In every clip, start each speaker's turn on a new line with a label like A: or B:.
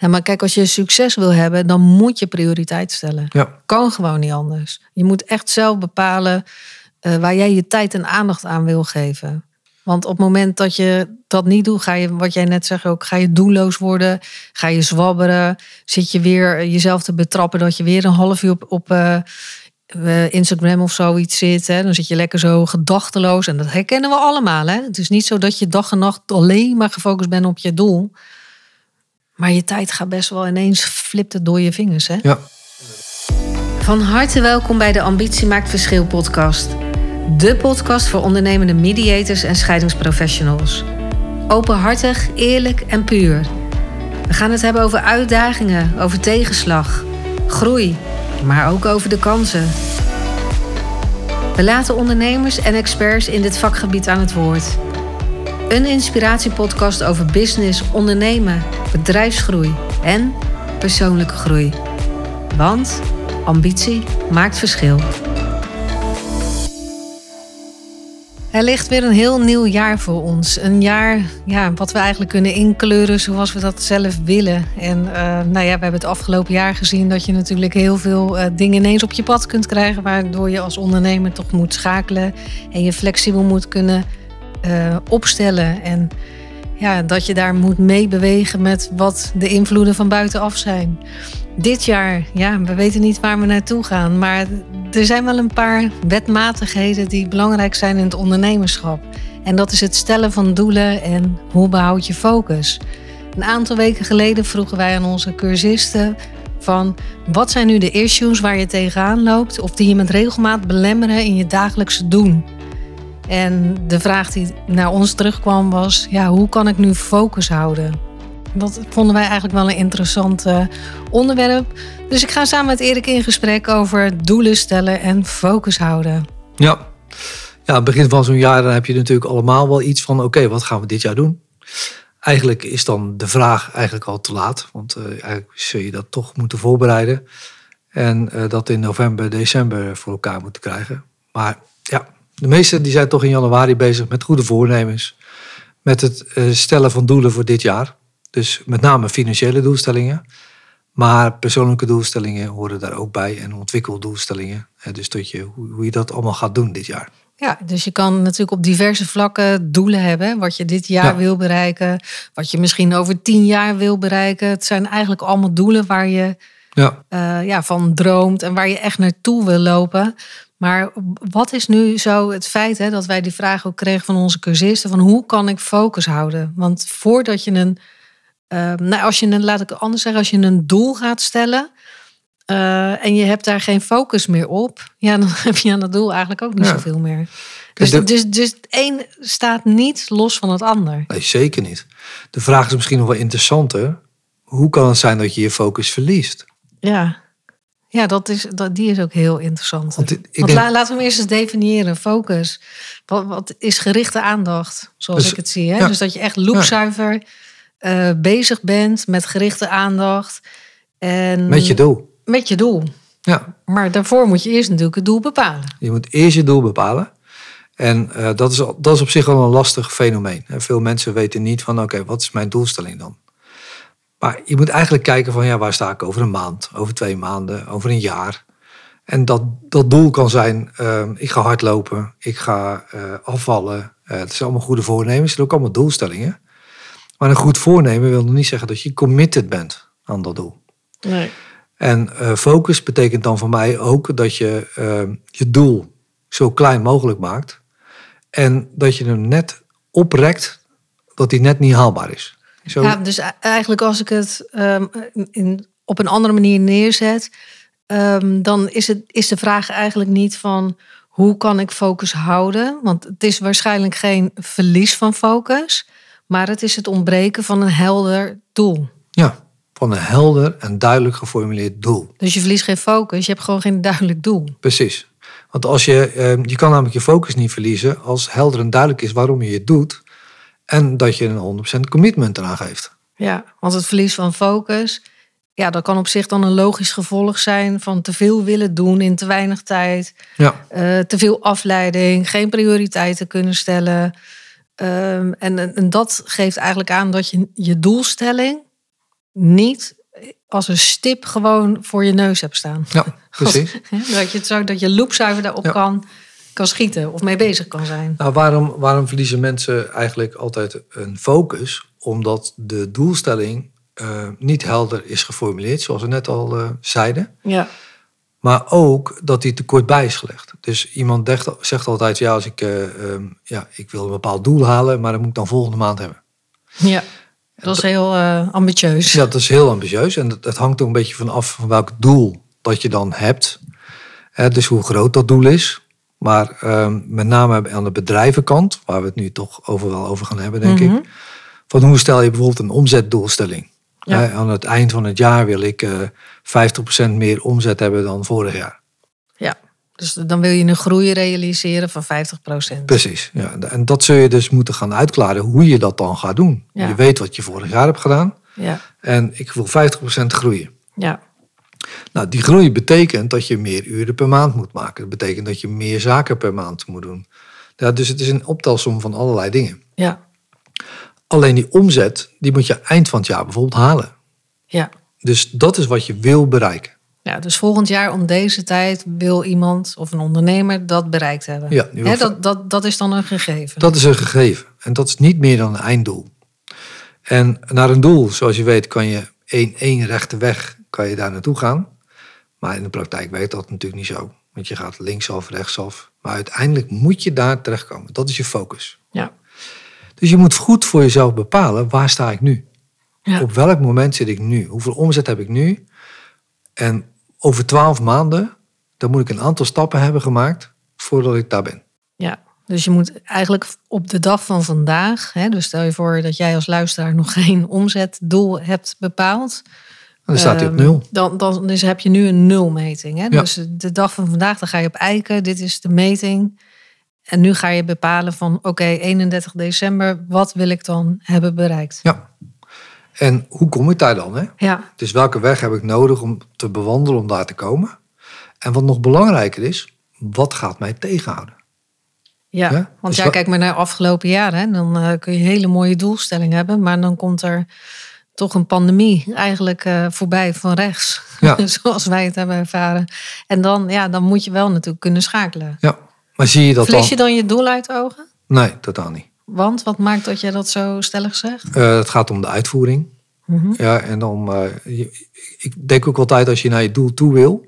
A: Ja, maar kijk, als je succes wil hebben, dan moet je prioriteit stellen.
B: Ja.
A: Kan gewoon niet anders. Je moet echt zelf bepalen eh, waar jij je tijd en aandacht aan wil geven. Want op het moment dat je dat niet doet, ga je, wat jij net zegt ook, ga je doelloos worden, ga je zwabberen, zit je weer jezelf te betrappen dat je weer een half uur op, op eh, eh, Instagram of zoiets zit. Hè? Dan zit je lekker zo gedachteloos en dat herkennen we allemaal. Hè? Het is niet zo dat je dag en nacht alleen maar gefocust bent op je doel. Maar je tijd gaat best wel ineens flipt het door je vingers. Hè?
B: Ja.
A: Van harte welkom bij de Ambitie Maakt Verschil podcast. De podcast voor ondernemende mediators en scheidingsprofessionals. Openhartig, eerlijk en puur. We gaan het hebben over uitdagingen, over tegenslag, groei, maar ook over de kansen. We laten ondernemers en experts in dit vakgebied aan het woord. Een inspiratiepodcast over business, ondernemen, bedrijfsgroei en persoonlijke groei. Want ambitie maakt verschil. Er ligt weer een heel nieuw jaar voor ons. Een jaar ja, wat we eigenlijk kunnen inkleuren zoals we dat zelf willen. En uh, nou ja, we hebben het afgelopen jaar gezien dat je natuurlijk heel veel uh, dingen ineens op je pad kunt krijgen. Waardoor je als ondernemer toch moet schakelen en je flexibel moet kunnen uh, opstellen. En ja, dat je daar moet meebewegen met wat de invloeden van buitenaf zijn. Dit jaar, ja, we weten niet waar we naartoe gaan. Maar er zijn wel een paar wetmatigheden die belangrijk zijn in het ondernemerschap. En dat is het stellen van doelen en hoe behoud je focus. Een aantal weken geleden vroegen wij aan onze cursisten van wat zijn nu de issues waar je tegenaan loopt of die je met regelmaat belemmeren in je dagelijkse doen. En de vraag die naar ons terugkwam was: ja, hoe kan ik nu focus houden? Dat vonden wij eigenlijk wel een interessant uh, onderwerp. Dus ik ga samen met Erik in gesprek over doelen stellen en focus houden.
B: Ja, ja begin van zo'n jaar dan heb je natuurlijk allemaal wel iets van: oké, wat gaan we dit jaar doen? Eigenlijk is dan de vraag eigenlijk al te laat, want uh, eigenlijk zul je dat toch moeten voorbereiden. En uh, dat in november, december voor elkaar moeten krijgen. Maar ja, de meesten die zijn toch in januari bezig met goede voornemens. Met het uh, stellen van doelen voor dit jaar. Dus met name financiële doelstellingen. Maar persoonlijke doelstellingen horen daar ook bij. En ontwikkeldoelstellingen. Dus dat je, hoe, hoe je dat allemaal gaat doen dit jaar.
A: Ja, dus je kan natuurlijk op diverse vlakken doelen hebben. Wat je dit jaar ja. wil bereiken. Wat je misschien over tien jaar wil bereiken. Het zijn eigenlijk allemaal doelen waar je
B: ja.
A: Uh, ja, van droomt. En waar je echt naartoe wil lopen. Maar wat is nu zo het feit hè, dat wij die vraag ook kregen van onze cursisten: van hoe kan ik focus houden? Want voordat je een, uh, nou als je een, laat ik anders zeggen, als je een doel gaat stellen uh, en je hebt daar geen focus meer op, ja, dan heb je aan dat doel eigenlijk ook niet ja. zoveel meer. Dus, de, dus, dus het een staat niet los van het ander.
B: Nee, zeker niet. De vraag is misschien nog wel interessanter: hoe kan het zijn dat je je focus verliest?
A: Ja. Ja, dat is, dat, die is ook heel interessant. Want, ik Want denk, laten we hem eerst eens definiëren. Focus. Wat, wat is gerichte aandacht, zoals dus, ik het zie. Hè? Ja. Dus dat je echt loopzuiver ja. uh, bezig bent met gerichte aandacht. En
B: met je doel.
A: Met je doel.
B: Ja.
A: Maar daarvoor moet je eerst natuurlijk het doel bepalen.
B: Je moet eerst je doel bepalen. En uh, dat, is, dat is op zich wel een lastig fenomeen. En veel mensen weten niet van, oké, okay, wat is mijn doelstelling dan? Maar je moet eigenlijk kijken van ja, waar sta ik over een maand, over twee maanden, over een jaar. En dat, dat doel kan zijn, uh, ik ga hardlopen, ik ga uh, afvallen. Uh, het zijn allemaal goede voornemens, het zijn ook allemaal doelstellingen. Maar een goed voornemen wil nog niet zeggen dat je committed bent aan dat doel.
A: Nee.
B: En focus betekent dan voor mij ook dat je ehm, je doel zo klein mogelijk maakt. En dat je hem net oprekt dat hij net niet haalbaar is.
A: Zo. Ja, dus eigenlijk als ik het um, in, op een andere manier neerzet, um, dan is, het, is de vraag eigenlijk niet van hoe kan ik focus houden? Want het is waarschijnlijk geen verlies van focus, maar het is het ontbreken van een helder doel.
B: Ja, van een helder en duidelijk geformuleerd doel.
A: Dus je verliest geen focus, je hebt gewoon geen duidelijk doel.
B: Precies. Want als je, je kan namelijk je focus niet verliezen als helder en duidelijk is waarom je het doet. En dat je een 100% commitment eraan geeft.
A: Ja, want het verlies van focus, ja, dat kan op zich dan een logisch gevolg zijn van te veel willen doen in te weinig tijd.
B: Ja.
A: Uh, te veel afleiding, geen prioriteiten kunnen stellen. Um, en, en dat geeft eigenlijk aan dat je je doelstelling niet als een stip gewoon voor je neus hebt staan.
B: Ja, precies.
A: dat je het zo dat je loopzuiver daarop
B: Ja.
A: kan, kan schieten of mee bezig kan zijn.
B: Nou, waarom, waarom verliezen mensen eigenlijk altijd een focus? Omdat de doelstelling eh, niet helder is geformuleerd, zoals we net al eh, zeiden.
A: Ja,
B: Maar ook dat die te kort bij is gelegd. Dus iemand zegt, zegt altijd, ja, als ik, eh, ehm, ja, ik wil een bepaald doel halen, maar dat moet ik dan volgende maand hebben.
A: ja. dat is heel eh, ambitieus.
B: Ja, dat is heel ambitieus en dat, dat hangt ook een beetje van af van welk doel dat je dan hebt. Hè, dus hoe groot dat doel is. Maar ehm, met name aan de bedrijvenkant, waar we het nu toch over wel over gaan hebben, denk
A: Mhm.
B: ik. Van hoe stel je bijvoorbeeld een omzetdoelstelling?
A: Ja.
B: Hè, aan het eind van het jaar wil ik eh 50% meer omzet hebben dan vorig jaar.
A: Ja, dus dan wil je een groei realiseren van 50 procent.
B: Precies. Ja. En dat zul je dus moeten gaan uitklaren hoe je dat dan gaat doen.
A: Ja.
B: Je weet wat je vorig jaar hebt gedaan.
A: Ja,
B: En ik wil 50% groeien.
A: ja,
B: Nou, die groei betekent dat je meer uren per maand moet maken. Dat betekent dat je meer zaken per maand moet doen. Ja, dus het is een optelsom van allerlei dingen.
A: ja,
B: Alleen die omzet, die moet je eind van het jaar bijvoorbeeld halen.
A: ja.
B: Dus dat is wat je wil bereiken.
A: Ja, dus volgend jaar om deze tijd wil iemand of een ondernemer dat bereikt hebben.
B: Ja,
A: dat, dat, dat is dan een gegeven.
B: Dat is een gegeven. En dat is niet meer dan een einddoel. En naar een doel, zoals je weet, kan je één, één rechte weg kan je daar naartoe gaan. Maar in de praktijk werkt dat natuurlijk niet zo. Want je gaat linksaf, rechtsaf. Maar uiteindelijk moet je daar terechtkomen. Dat is je focus.
A: Ja,
B: Dus je moet goed voor jezelf bepalen, waar sta ik nu?
A: ja,
B: Op welk moment zit ik nu? Hoeveel omzet heb ik nu? En over twaalf maanden, dan moet ik een aantal stappen hebben gemaakt voordat ik daar ben.
A: ja. Dus je moet eigenlijk op de dag van vandaag, hè, dus stel je voor dat jij als luisteraar nog geen omzetdoel hebt bepaald.
B: En dan staat hij op
A: Ehm,
B: nul.
A: Dan, dan dus heb je nu een nulmeting. Hè?
B: Ja.
A: Dus de dag van vandaag, dan ga je op eiken. Dit is de meting. En nu ga je bepalen van oké, 31 december, wat wil ik dan hebben bereikt?
B: Ja. En hoe kom ik daar dan? Hè?
A: Ja,
B: Dus welke weg heb ik nodig om te bewandelen om daar te komen? En wat nog belangrijker is, wat gaat mij tegenhouden?
A: ja.
B: Ja,
A: want
B: dus
A: ja,
B: wa-
A: kijk maar naar afgelopen jaren. Hè? Dan eh, kun je hele mooie doelstellingen hebben, maar dan komt er toch een pandemie eigenlijk eh, voorbij van rechts.
B: Ja.
A: Zoals wij het hebben ervaren. En dan, ja, dan moet je wel natuurlijk kunnen schakelen.
B: Ja, maar zie je dat dan?
A: Verlies je dan je doel uit de ogen?
B: Nee, totaal niet.
A: Want wat maakt dat je dat zo stellig zegt?
B: Eh, het gaat om de uitvoering.
A: Mhm.
B: Ja, en om, je- ik denk ook altijd als je naar je doel toe wil,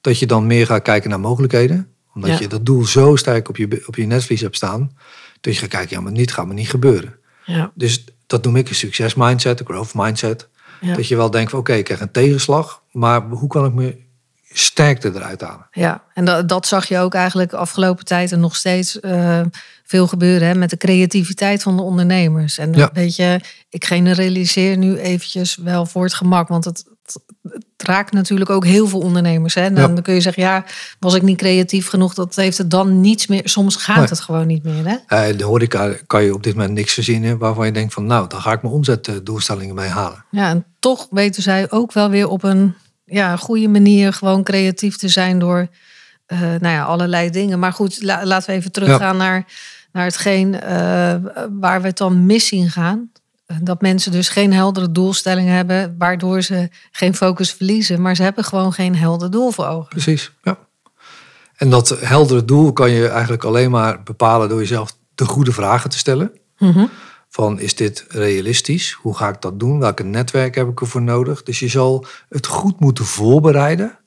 B: dat je dan meer gaat kijken naar mogelijkheden. Omdat
A: Ja.
B: je dat doel zo sterk op je, op je netvlies hebt staan, dat je gaat kijken, ja, maar niet gaat me niet gebeuren.
A: Ja,
B: Dus dat noem ik een succesmindset, een growth mindset.
A: ja.
B: Dat je wel denkt van oké, ik krijg een tegenslag, maar hoe kan ik me sterkte eruit halen?
A: Ja, en dat, dat zag je ook eigenlijk de afgelopen tijd en nog steeds eh, veel gebeuren hè, met de creativiteit van de ondernemers. En
B: Ja.
A: weet je, ik generaliseer nu eventjes wel voor het gemak, want het, het, raakt natuurlijk ook heel veel ondernemers. Hè. En Dan,
B: Ja.
A: kun je zeggen, ja, was ik niet creatief genoeg, dat heeft het dan niets meer. Soms gaat
B: Nee.
A: het gewoon niet meer. Hè?
B: Eh, de horeca kan je op dit moment niks verzinnen waarvan je denkt van nou, dan ga ik mijn omzetdoelstellingen mee halen.
A: Ja, en toch weten zij ook wel weer op een ja, goede manier gewoon creatief te zijn door eh, nou ja, allerlei dingen. Maar goed, la- laten we even teruggaan naar, naar hetgeen eh, waar we het dan mis zien gaan. Dat mensen dus geen heldere doelstellingen hebben, waardoor ze geen focus verliezen. Maar ze hebben gewoon geen helder doel voor ogen.
B: Precies, ja. En dat heldere doel kan je eigenlijk alleen maar bepalen door jezelf de goede vragen te stellen.
A: Mhm.
B: Van is dit realistisch? Hoe ga ik dat doen? Welke netwerk heb ik ervoor nodig? Dus je zal het goed moeten voorbereiden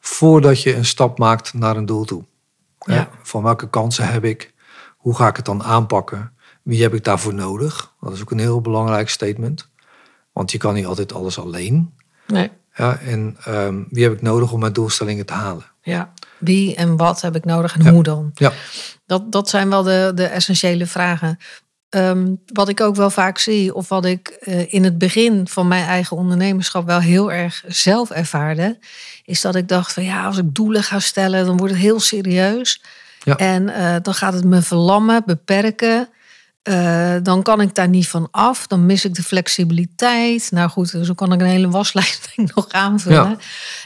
B: voordat je een stap maakt naar een doel toe.
A: Ja.
B: Van welke kansen heb ik? Hoe ga ik het dan aanpakken? Wie heb ik daarvoor nodig? Dat is ook een heel belangrijk statement. Want je kan niet altijd alles alleen.
A: Nee.
B: Ja, en ehm, wie heb ik nodig om mijn doelstellingen te halen?
A: Ja. Wie en wat heb ik nodig en
B: Ja.
A: hoe dan?
B: Ja,
A: Dat, dat zijn wel de, de essentiële vragen. Ehm, wat ik ook wel vaak zie, of wat ik eh, in het begin van mijn eigen ondernemerschap wel heel erg zelf ervaarde, is dat ik dacht van ja, als ik doelen ga stellen, dan wordt het heel serieus.
B: Ja.
A: En eh, dan gaat het me verlammen, beperken. Eh, dan kan ik daar niet van af. Dan mis ik de flexibiliteit. Nou goed, zo kan ik een hele waslijst nog aanvullen.
B: Ja.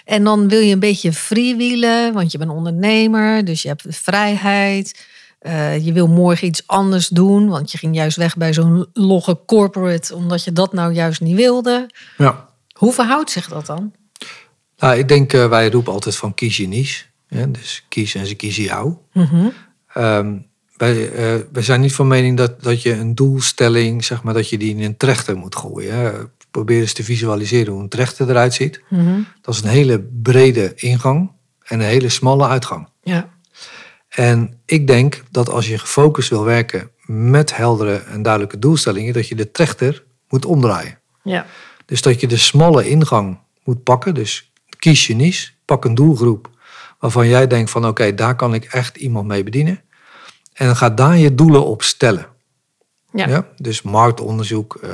A: En dan wil je een beetje freewheelen, want je bent ondernemer, dus je hebt vrijheid. Eh, je wil morgen iets anders doen, want je ging juist weg bij zo'n logge corporate, omdat je dat nou juist niet wilde.
B: Ja.
A: Hoe verhoudt zich dat dan?
B: Nou, ik denk, eh, wij roepen altijd van kies je niche. Ja, dus kies en ze kiezen jou.
A: Mhm.
B: Ehm, wij, eh, wij zijn niet van mening dat, dat je een doelstelling, zeg maar, dat je die in een trechter moet gooien. Probeer eens te visualiseren hoe een trechter eruit ziet.
A: Mhm.
B: Dat is een hele brede ingang en een hele smalle uitgang.
A: Ja.
B: En ik denk dat als je gefocust wil werken met heldere en duidelijke doelstellingen, dat je de trechter moet omdraaien.
A: Ja.
B: Dus dat je de smalle ingang moet pakken. Dus kies je niche, pak een doelgroep waarvan jij denkt van oké, daar kan ik echt iemand mee bedienen. En dan ga daar je doelen op stellen.
A: Ja.
B: Dus marktonderzoek, eh,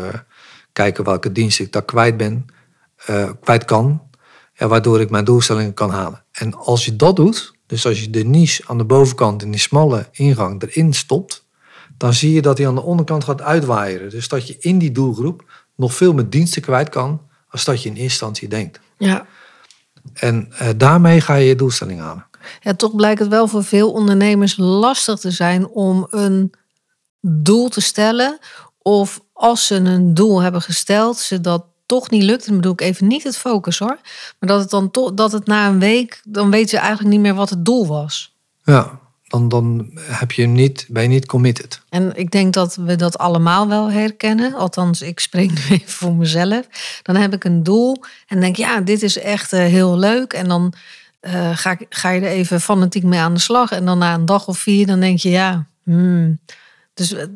B: kijken welke diensten ik daar kwijt ben, eh, kwijt kan. Ja, waardoor ik mijn doelstellingen kan halen. En als je dat doet, dus als je de niche aan de bovenkant in die smalle ingang erin stopt, dan zie je dat hij aan de onderkant gaat uitwaaieren. Dus dat je in die doelgroep nog veel meer diensten kwijt kan, als dat je in eerste instantie denkt.
A: ja.
B: En eh, daarmee ga je je doelstelling halen.
A: Ja, toch blijkt het wel voor veel ondernemers lastig te zijn om een doel te stellen. Of als ze een doel hebben gesteld, ze dat toch niet lukt. Dan bedoel ik even niet het focus hoor. Maar dat het dan toch, dat het na een week, dan weten ze eigenlijk niet meer wat het doel was.
B: Ja, dan, dan heb je niet, ben je niet committed.
A: En ik denk dat we dat allemaal wel herkennen. Althans, ik spreek nu even voor mezelf. Dan heb ik een doel en denk, ja, dit is echt eh, heel leuk. En dan eh, ga, ga je er even fanatiek mee aan de slag. En dan na een dag of vier, dan denk je, ja. hmm. Dus eh,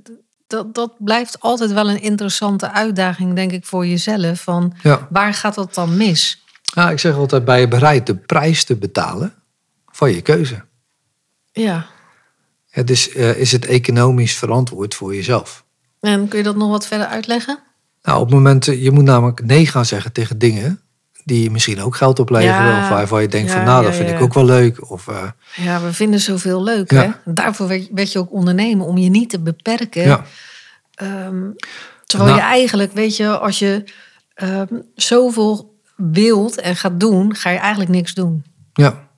A: dat, dat blijft altijd wel een interessante uitdaging, denk ik, voor jezelf. Van
B: Ja.
A: waar gaat dat dan mis?
B: ja, ik zeg altijd, ben je bereid de prijs te betalen van je keuze?
A: Ja.
B: Ja, dus eh, is het economisch verantwoord voor jezelf?
A: En kun je dat nog wat verder uitleggen?
B: Nou, op het moment, je moet namelijk nee gaan zeggen tegen dingen die misschien ook geld opleveren.
A: Ja.
B: Of waarvan je denkt
A: Ja,
B: van, nou, dat vind ik ook wel leuk. Of, eh,
A: Ja, we vinden zoveel leuk, hè? Daarvoor werd, je ook ondernemen, om je niet te beperken. Ehm, terwijl
B: Nou.
A: je eigenlijk, weet je, als je ehm, zoveel wilt en gaat doen, ga je eigenlijk niks doen.
B: ja.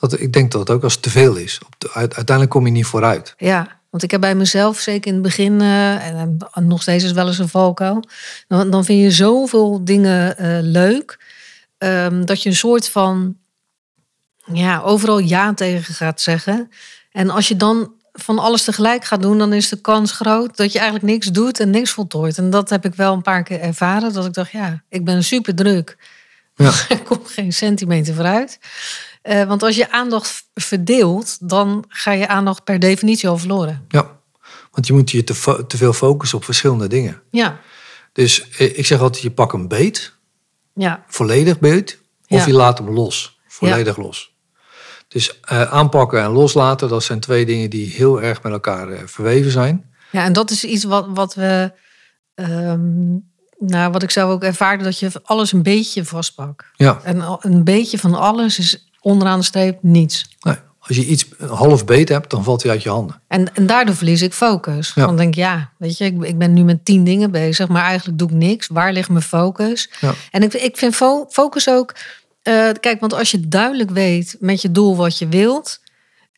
B: Dat, ik denk dat het ook als het te veel is. Op de, uit- uiteindelijk kom je niet vooruit.
A: Ja, want ik heb bij mezelf, zeker in het begin, eh, en nog steeds is wel eens een valkuil, dan, dan vind je zoveel dingen eh, leuk, ehm, dat je een soort van, ja, overal ja tegen gaat zeggen. En als je dan van alles tegelijk gaat doen, dan is de kans groot dat je eigenlijk niks doet en niks voltooit. En dat heb ik wel een paar keer ervaren, dat ik dacht, ja, ik ben super druk.
B: Ja.
A: er komt geen centimeter vooruit. Eh, want als je aandacht verdeelt, dan ga je aandacht per definitie al verloren.
B: Ja, want je moet je te, veel focussen op verschillende dingen.
A: Ja,
B: Dus eh, ik zeg altijd, je pak een beet,
A: ja,
B: volledig beet, of
A: Ja.
B: je laat hem los, volledig los. Dus eh, aanpakken en loslaten, dat zijn twee dingen die heel erg met elkaar verweven zijn.
A: ja. En dat is iets wat, wat we, ehm, nou, wat ik zelf ook ervaarde, dat je alles een beetje vastpakt.
B: Ja,
A: En een beetje van alles is onderaan de streep niets.
B: nee, als je iets half beet hebt, dan valt hij uit je handen.
A: En, en daardoor verlies ik focus.
B: Ja.
A: Dan denk ik, ja, weet je, ik, ik ben nu met tien dingen bezig, maar eigenlijk doe ik niks. Waar ligt mijn focus?
B: Ja.
A: En ik, ik vind fo- focus ook, eh, kijk, want als je duidelijk weet met je doel wat je wilt,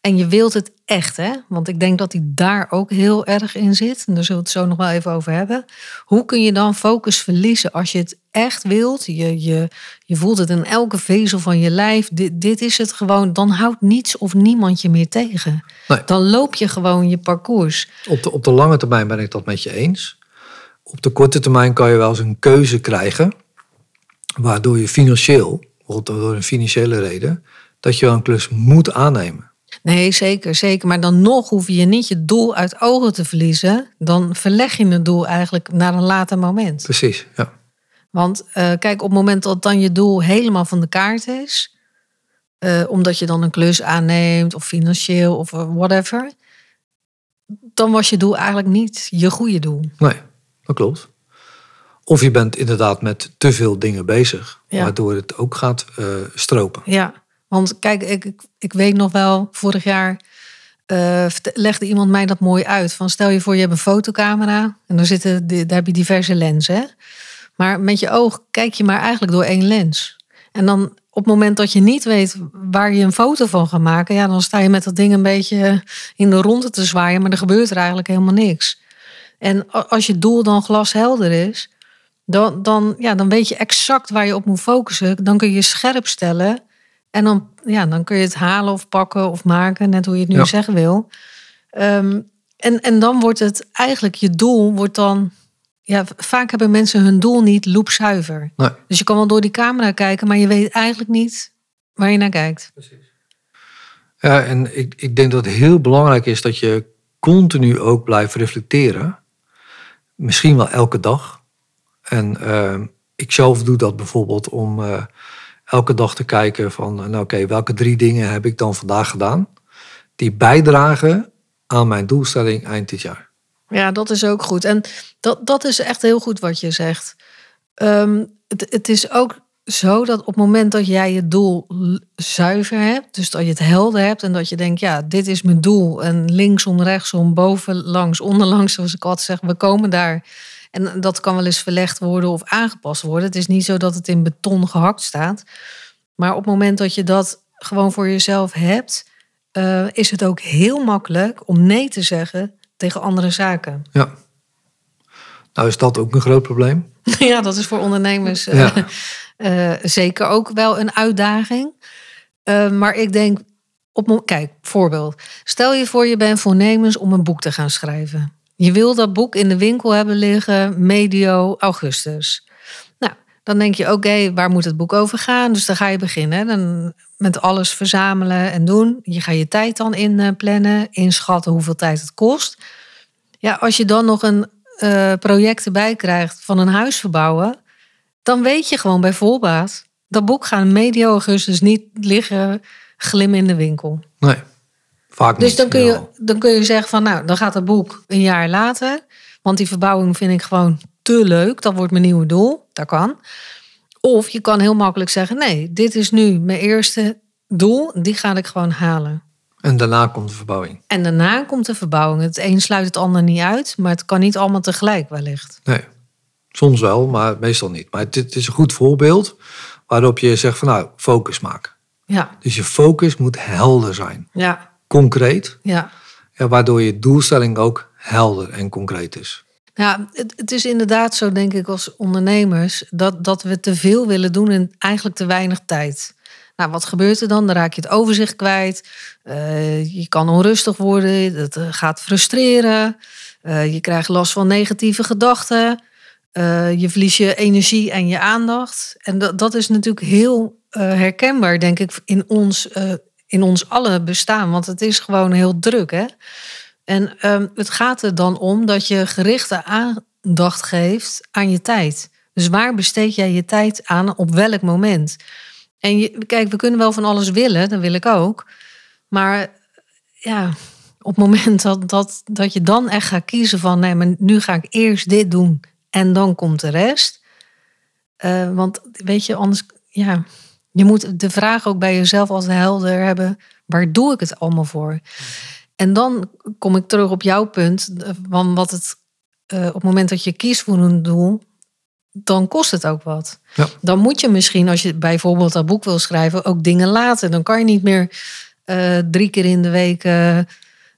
A: en je wilt het echt, hè? Want ik denk dat die daar ook heel erg in zit. En daar zullen we het zo nog wel even over hebben. Hoe kun je dan focus verliezen als je het echt wilt? Je, je, je voelt het in elke vezel van je lijf. Dit, dit is het gewoon. Dan houdt niets of niemand je meer tegen.
B: Nee.
A: Dan loop je gewoon je parcours.
B: Op de, op de lange termijn ben ik dat met je eens. Op de korte termijn kan je wel eens een keuze krijgen, waardoor je financieel, bijvoorbeeld door een financiële reden, dat je wel een klus moet aannemen.
A: Nee, zeker, zeker. Maar dan nog hoef je niet je doel uit ogen te verliezen. Dan verleg je het doel eigenlijk naar een later moment.
B: Precies, ja.
A: Want eh, kijk, op het moment dat dan je doel helemaal van de kaart is, eh, omdat je dan een klus aanneemt of financieel of eh, whatever, dan was je doel eigenlijk niet je goede doel.
B: Nee, dat klopt. Of je bent inderdaad met te veel dingen bezig,
A: Ja.
B: waardoor het ook gaat eh, stropen.
A: Ja, want kijk, ik, ik, weet nog wel, vorig jaar eh, legde iemand mij dat mooi uit. Van stel je voor, je hebt een fotocamera en daar, zitten, daar heb je diverse lenzen. Maar met je oog kijk je maar eigenlijk door één lens. En dan op het moment dat je niet weet waar je een foto van gaat maken, ja, dan sta je met dat ding een beetje in de ronde te zwaaien, maar er gebeurt er eigenlijk helemaal niks. En als je doel dan glashelder is, dan, dan, ja, dan weet je exact waar je op moet focussen. Dan kun je scherp stellen. En dan, ja, dan kun je het halen of pakken of maken, net hoe je het nu zeggen wil. Ehm, en, en dan wordt het eigenlijk je doel, wordt dan. Ja, vaak hebben mensen hun doel niet loopzuiver.
B: Nee.
A: Dus je kan wel door die camera kijken, maar je weet eigenlijk niet waar je naar kijkt. Precies.
B: Ja, en ik, ik denk dat het heel belangrijk is dat je continu ook blijft reflecteren. Misschien wel elke dag. En uh, ik zelf doe dat bijvoorbeeld om uh, elke dag te kijken van, nou oké, welke drie dingen heb ik dan vandaag gedaan die bijdragen aan mijn doelstelling eind dit jaar.
A: Ja, dat is ook goed. En dat, dat is echt heel goed wat je zegt. Um, het, het is ook zo dat op het moment dat jij je doel zuiver hebt, dus dat je het helder hebt en dat je denkt, ja, dit is mijn doel en linksom, rechtsom, boven, langs, onderlangs, zoals ik altijd zeg, we komen daar. En dat kan wel eens verlegd worden of aangepast worden. Het is niet zo dat het in beton gehakt staat. Maar op het moment dat je dat gewoon voor jezelf hebt, uh, is het ook heel makkelijk om nee te zeggen tegen andere zaken.
B: Ja. Nou, is dat ook een groot probleem?
A: ja, dat is voor ondernemers uh, uh, zeker ook wel een uitdaging. maar ik denk, op, kijk, voorbeeld. Stel je voor, je bent voornemens om een boek te gaan schrijven. Je wil dat boek in de winkel hebben liggen medio augustus. Nou, dan denk je, oké, waar moet het boek over gaan? Dus dan ga je beginnen. Dan met alles verzamelen en doen. Je gaat je tijd dan inplannen, inschatten hoeveel tijd het kost. Ja, als je dan nog een uh, project erbij krijgt van een huis verbouwen, dan weet je gewoon bij voorbaat dat boek gaat medio augustus niet liggen glimmen in de winkel.
B: Nee, vaak
A: dus dan kun, je, dan kun je zeggen van nou, dan gaat het boek een jaar later. Want die verbouwing vind ik gewoon te leuk. Dat wordt mijn nieuwe doel. Dat kan. Of je kan heel makkelijk zeggen: nee, dit is nu mijn eerste doel. Die ga ik gewoon halen.
B: En daarna komt de verbouwing.
A: En daarna komt de verbouwing. Het een sluit het ander niet uit, maar het kan niet allemaal tegelijk wellicht.
B: Nee, soms wel, maar meestal niet. Maar het, is een goed voorbeeld waarop je zegt van nou, focus maken.
A: Ja.
B: Dus je focus moet helder zijn.
A: Ja.
B: Concreet.
A: Ja.
B: ja waardoor je doelstelling ook helder en concreet is.
A: Ja, het, het, is inderdaad zo, denk ik, als ondernemers, dat, dat we te veel willen doen in eigenlijk te weinig tijd. Nou, wat gebeurt er dan? Dan raak je het overzicht kwijt. Uh, je kan onrustig worden. Het eh, gaat frustreren. Uh, je krijgt last van negatieve gedachten. Uh, je verlies je energie en je aandacht. En dat, dat is natuurlijk heel herkenbaar, denk ik, in ons, in ons alle bestaan. Want het is gewoon heel druk. Hè? En uh, het gaat er dan om dat je gerichte aandacht geeft aan je tijd. Dus waar besteed jij je tijd aan op welk moment? En kijk, we kunnen wel van alles willen, dat wil ik ook. Maar ja, op het moment dat, dat, dat je dan echt gaat kiezen van nee, maar nu ga ik eerst dit doen en dan komt de rest. Uh, want weet je, anders, ja, je moet de vraag ook bij jezelf als helder hebben: waar doe ik het allemaal voor? En dan kom ik terug op jouw punt, van wat het uh, op het moment dat je kiest voor een doel, dan kost het ook wat.
B: Ja.
A: Dan moet je misschien, als je bijvoorbeeld dat boek wil schrijven, ook dingen laten. Dan kan je niet meer uh, drie keer in de week uh,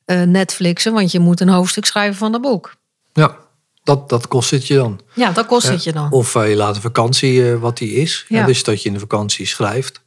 A: Netflixen, want je moet een hoofdstuk schrijven van dat boek.
B: Ja, dat, dat kost het je dan.
A: Ja, dat kost het je dan.
B: Of je laat een vakantie wat die is. Ja. Dus dat je in de vakantie schrijft.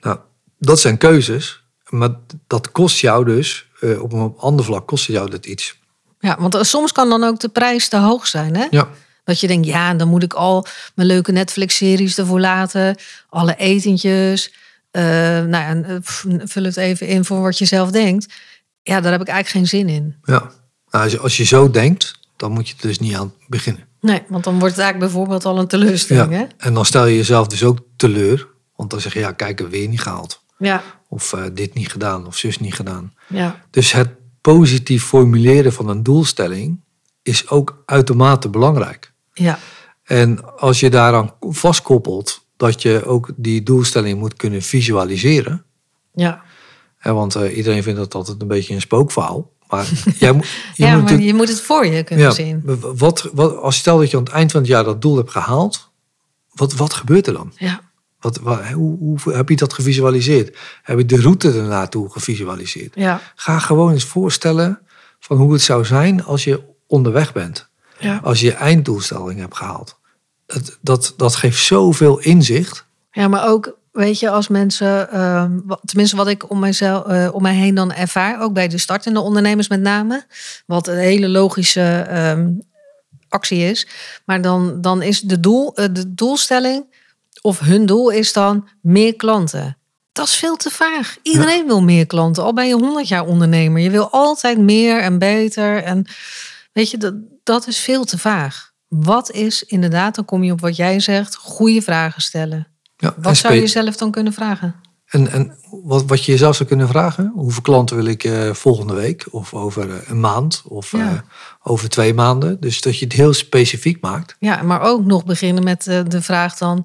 B: Nou, dat zijn keuzes. Maar dat kost jou dus, op een ander vlak kost het jou dat iets.
A: Ja, want soms kan dan ook de prijs te hoog zijn, hè?
B: Ja.
A: Dat je denkt, ja, dan moet ik al mijn leuke Netflix-series ervoor laten. Alle etentjes. Uh, nou ja, eh, vul het even in voor wat je zelf denkt. Ja, daar heb ik eigenlijk geen zin in.
B: Ja, nou, als, je, als je zo denkt, dan moet je er dus niet aan beginnen.
A: Nee, want dan wordt het eigenlijk bijvoorbeeld al een teleurstelling.
B: Ja.
A: Hè?
B: En dan stel je jezelf dus ook teleur. Want dan zeg je, ja, kijk, er weer niet gehaald.
A: Ja.
B: Of uh, dit niet gedaan, of zus niet gedaan.
A: Ja.
B: Dus het positief formuleren van een doelstelling is ook uitermate belangrijk.
A: Ja.
B: En als je daaraan vastkoppelt dat je ook die doelstelling moet kunnen visualiseren.
A: Ja.
B: want uh, iedereen vindt dat altijd een beetje een spookverhaal. Maar, jij moet,
A: je, ja, moet maar je moet het voor je kunnen
B: ja,
A: zien.
B: Wat, wat, als stel dat je aan het eind van het jaar dat doel hebt gehaald, wat, wat gebeurt er dan?
A: Ja.
B: Wat, wat, hoe, hoe heb je dat gevisualiseerd? Heb je de route ernaartoe gevisualiseerd?
A: Ja.
B: Ga gewoon eens voorstellen van hoe het zou zijn als je onderweg bent.
A: Ja.
B: Als je je einddoelstelling hebt gehaald. Dat, dat, dat geeft zoveel inzicht.
A: Ja, maar ook, weet je, als mensen, ehm, tenminste wat ik om, mijzelf, eh, om mij heen dan ervaar, ook bij de startende ondernemers met name, wat een hele logische ehm, actie is, maar dan, dan is de, doel, eh, de doelstelling, of hun doel is dan meer klanten. Dat is veel te vaag. Iedereen wil meer klanten, al ben je 100 jaar ondernemer. Je wil altijd meer en beter. En weet je, dat, dat is veel te vaag. Wat is inderdaad, dan kom je op wat jij zegt, goede vragen stellen.
B: Ja,
A: Wat zou je zelf dan kunnen vragen?
B: En, en wat, wat je jezelf zou kunnen vragen, hoeveel klanten wil ik eh, volgende week of over eh, een maand of
A: Ja.
B: eh, over twee maanden. Dus dat je het heel specifiek maakt.
A: Ja, maar ook nog beginnen met de vraag dan...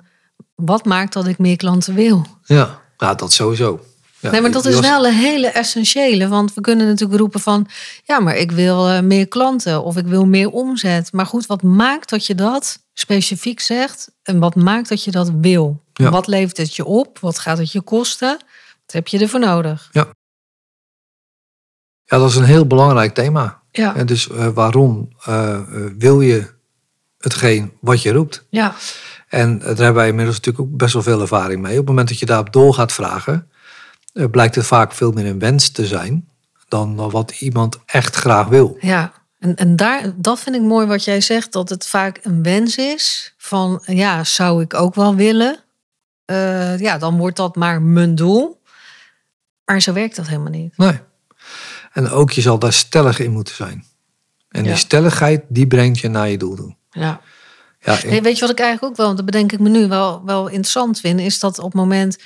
A: wat maakt dat ik meer klanten wil?
B: Ja, ja dat sowieso. Ja,
A: nee, maar dat is wel een hele essentiële. Want we kunnen natuurlijk roepen van... ja, maar ik wil eh, meer klanten of ik wil meer omzet. Maar goed, wat maakt dat je dat specifiek zegt? En wat maakt dat je dat wil?
B: Ja.
A: Wat levert het je op? Wat gaat het je kosten? Wat heb je ervoor nodig?
B: Ja, dat is een heel belangrijk thema.
A: Ja,
B: En dus eh, waarom eh, wil je hetgeen wat je roept?
A: ja,
B: En daar hebben wij inmiddels natuurlijk ook best wel veel ervaring mee. Op het moment dat je daarop door gaat vragen, blijkt het vaak veel meer een wens te zijn dan wat iemand echt graag wil.
A: ja. En, en daar, dat vind ik mooi wat jij zegt, dat het vaak een wens is van, ja, zou ik ook wel willen. Eh, ja, dan wordt dat maar mijn doel. Maar zo werkt dat helemaal niet.
B: Nee. En ook je zal daar stellig in moeten zijn. En
A: Ja.
B: die stelligheid, die brengt je naar je doel toe.
A: Ja.
B: Ja,
A: Nee, weet je wat ik eigenlijk ook wel, dat bedenk ik me nu wel, wel interessant vind, is dat op het moment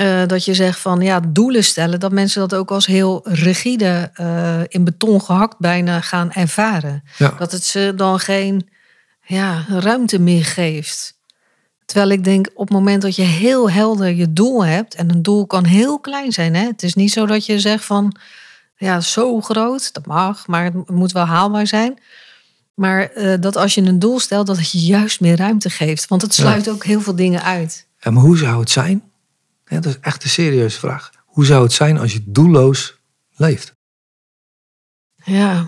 A: eh, dat je zegt van ja, doelen stellen, dat mensen dat ook als heel rigide, eh, in beton gehakt bijna gaan ervaren.
B: ja.
A: Dat het ze dan geen ja, ruimte meer geeft. Terwijl ik denk, op het moment dat je heel helder je doel hebt, en een doel kan heel klein zijn, hè? het is niet zo dat je zegt van, ja, zo groot, dat mag, maar het moet wel haalbaar zijn. Maar eh, dat als je een doel stelt, dat het je juist meer ruimte geeft. Want het sluit ook heel veel dingen uit.
B: En maar hoe zou het zijn? Ja, dat is echt een serieuze vraag. Hoe zou het zijn als je doelloos leeft?
A: Ja,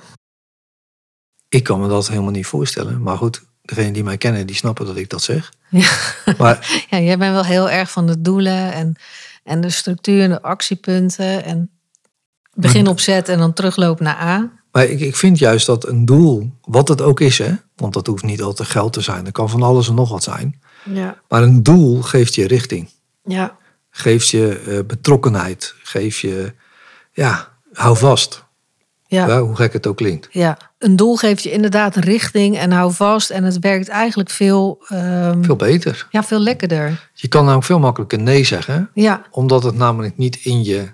B: Ik kan me dat helemaal niet voorstellen. Maar goed, degenen die mij kennen, die snappen dat ik dat zeg.
A: Ja.
B: Maar
A: ja jij bent wel heel erg van de doelen en, en de structuur en de actiepunten. En begin op Z en dan teruglopen naar A.
B: Maar ik, ik vind juist dat een doel, wat het ook is, hè, want dat hoeft niet altijd geld te zijn, dat kan van alles en nog wat zijn.
A: Ja,
B: Maar een doel geeft je richting,
A: ja,
B: geeft je eh, betrokkenheid, geeft je, ja, hou vast.
A: ja.
B: Ja, hoe gek het ook klinkt.
A: Ja, een doel geeft je inderdaad richting en hou vast. En het werkt eigenlijk veel, ehm,
B: Veel beter.
A: ja, veel lekkerder.
B: Je kan namelijk veel makkelijker nee zeggen,
A: Ja,
B: omdat het namelijk niet in je,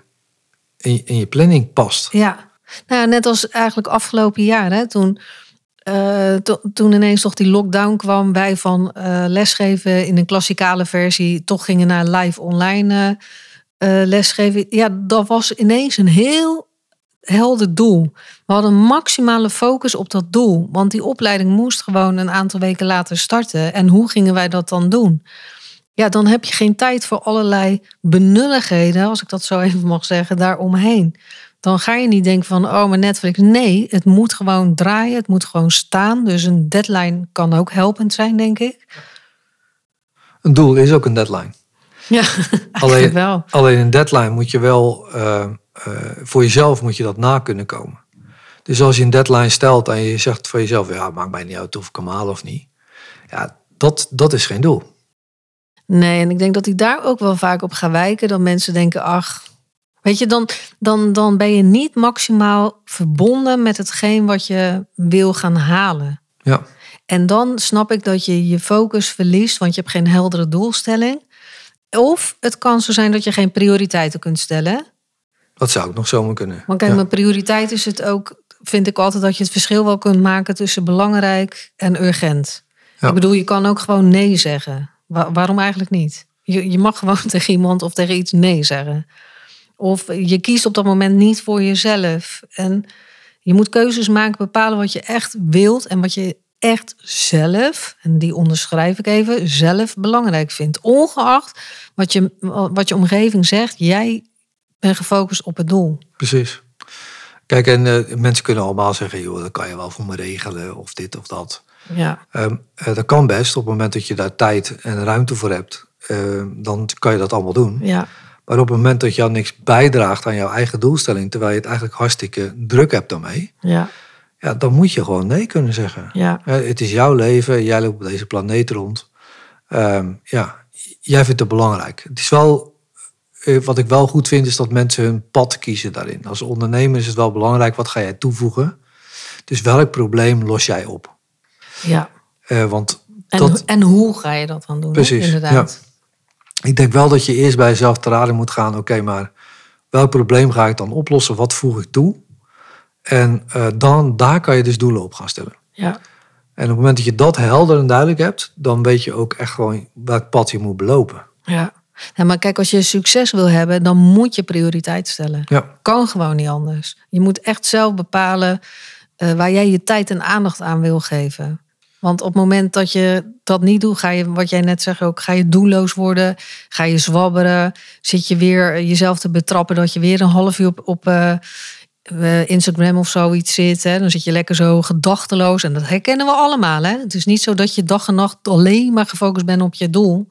B: in je, in je planning past.
A: ja. Nou, ja, net als eigenlijk afgelopen jaar, hè, toen, eh, to- toen ineens toch die lockdown kwam, wij van eh, lesgeven in een klassikale versie toch gingen naar live online eh, lesgeven. Ja, dat was ineens een heel helder doel. We hadden maximale focus op dat doel, want die opleiding moest gewoon een aantal weken later starten. En hoe gingen wij dat dan doen? Ja, dan heb je geen tijd voor allerlei benulligheden, als ik dat zo even mag zeggen, daaromheen. Dan ga je niet denken van, oh, maar Netflix. Nee, het moet gewoon draaien, het moet gewoon staan. Dus een deadline kan ook helpend zijn, denk ik.
B: Een doel is ook een deadline.
A: Ja,
B: Alleen,
A: wel.
B: alleen een deadline moet je wel, eh, eh, voor jezelf moet je dat na kunnen komen. Dus als je een deadline stelt en je zegt voor jezelf, ja, maakt mij niet uit of ik hem haal of niet. Ja, dat, dat is geen doel.
A: Nee, en ik denk dat ik daar ook wel vaak op ga wijken. Dat mensen denken, ach, weet je, dan, dan, dan ben je niet maximaal verbonden met hetgeen wat je wil gaan halen.
B: Ja,
A: En dan snap ik dat je je focus verliest, want je hebt geen heldere doelstelling. Of het kan zo zijn dat je geen prioriteiten kunt stellen.
B: dat zou ik nog zomaar kunnen.
A: Want kijk,
B: ja.
A: mijn prioriteit is het ook, vind ik altijd dat je het verschil wel kunt maken tussen belangrijk en urgent.
B: Ja.
A: Ik bedoel, je kan ook gewoon nee zeggen. Wa- waarom eigenlijk niet? Je, je mag gewoon tegen iemand of tegen iets nee zeggen. Of je kiest op dat moment niet voor jezelf. En je moet keuzes maken, bepalen wat je echt wilt en wat je echt zelf, en die onderschrijf ik even, zelf belangrijk vindt. Ongeacht wat je, wat je omgeving zegt, jij bent gefocust op het doel.
B: Precies. Kijk, en uh, mensen kunnen allemaal zeggen, joh, dat kan je wel voor me regelen, of dit of dat.
A: Ja.
B: Um, dat kan best op het moment dat je daar tijd en ruimte voor hebt. Uh, dan kan je dat allemaal doen.
A: Ja.
B: Maar op het moment dat je al niks bijdraagt aan jouw eigen doelstelling, terwijl je het eigenlijk hartstikke druk hebt daarmee,
A: ja.
B: Ja, dan moet je gewoon nee kunnen zeggen.
A: Ja.
B: Het is jouw leven, jij loopt op deze planeet rond. Um, ja, jij vindt het belangrijk. Het is wel, eh, wat ik wel goed vind, is dat mensen hun pad kiezen daarin. Als ondernemer is het wel belangrijk, wat ga jij toevoegen? Dus welk probleem los jij op?
A: Ja.
B: Uh, want
A: en,
B: dat,
A: en hoe ga je dat dan doen?
B: Precies,
A: inderdaad.
B: Ja. Ik denk wel dat je eerst bij jezelf te raden moet gaan. Oké, maar welk probleem ga ik dan oplossen? Wat voeg ik toe? En uh, dan, daar kan je dus doelen op gaan stellen.
A: Ja.
B: En op het moment dat je dat helder en duidelijk hebt, dan weet je ook echt gewoon welk pad je moet belopen.
A: Ja. ja, maar kijk, als je succes wil hebben, dan moet je prioriteit stellen.
B: Ja.
A: Kan gewoon niet anders. Je moet echt zelf bepalen uh, waar jij je tijd en aandacht aan wil geven. Want op het moment dat je dat niet doet, ga je, wat jij net zegt ook, ga je doelloos worden, ga je zwabberen, zit je weer jezelf te betrappen dat je weer een half uur op, op uh, Instagram of zoiets zit. Hè, dan zit je lekker zo gedachteloos. En dat herkennen we allemaal. Hè? Het is niet zo dat je dag en nacht alleen maar gefocust bent op je doel.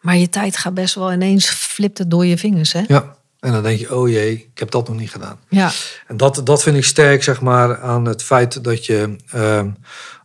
A: Maar je tijd gaat best wel ineens flipt het door je vingers. Hè?
B: Ja, en dan denk je, oh jee, ik heb dat nog niet gedaan.
A: Ja.
B: En dat, dat vind ik sterk, zeg maar, aan het feit dat je, uh,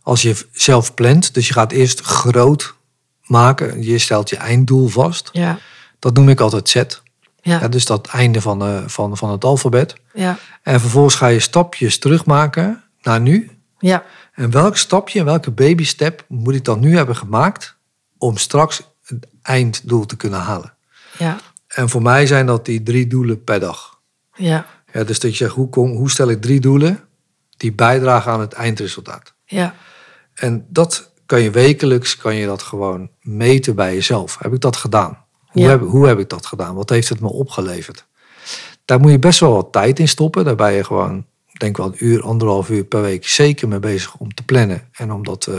B: als je zelf plant, dus je gaat eerst groot maken, je stelt je einddoel vast.
A: Ja.
B: Dat noem ik altijd zet.
A: Ja.
B: Ja, dus dat einde van, uh, van, van het alfabet.
A: Ja.
B: En vervolgens ga je stapjes terugmaken naar nu.
A: Ja.
B: En welk stapje en welke baby step moet ik dan nu hebben gemaakt om straks het einddoel te kunnen halen?
A: Ja.
B: En voor mij zijn dat die drie doelen per dag.
A: Ja.
B: Ja, dus dat je zegt, hoe, kom, hoe stel ik drie doelen die bijdragen aan het eindresultaat?
A: Ja.
B: En dat kan je wekelijks, kan je dat gewoon meten bij jezelf. Heb ik dat gedaan? Hoe,
A: Ja.
B: heb, hoe heb ik dat gedaan? Wat heeft het me opgeleverd? Daar moet je best wel wat tijd in stoppen. Daar ben je gewoon, denk wel een uur, anderhalf uur per week zeker mee bezig om te plannen en om dat eh,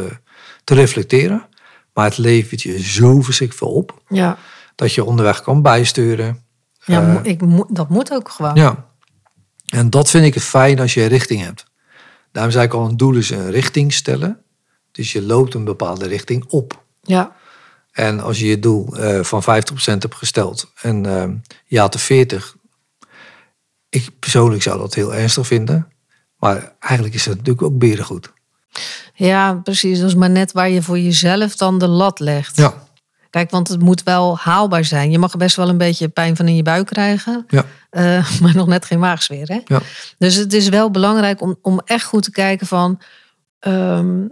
B: te reflecteren. Maar het levert je zo verschrikkelijk veel op
A: Ja.
B: Dat je onderweg kan bijsturen.
A: ja
B: Eh,
A: ik dat moet ook gewoon.
B: Ja. En dat vind ik het fijn als je een richting hebt. Daarom zei ik al, een doel is een richting stellen. Dus je loopt een bepaalde richting op.
A: Ja.
B: En als je je doel eh, van 50% hebt gesteld en je had er 40. Ik persoonlijk zou dat heel ernstig vinden. Maar eigenlijk is het natuurlijk ook berengoed.
A: Ja, precies. Dat is maar net waar je voor jezelf dan de lat legt.
B: Ja,
A: Kijk, want het moet wel haalbaar zijn. Je mag best wel een beetje pijn van in je buik krijgen.
B: ja,
A: eh, maar nog net geen maagsfeer. Hè?
B: ja.
A: Dus het is wel belangrijk om, om echt goed te kijken van. ehm,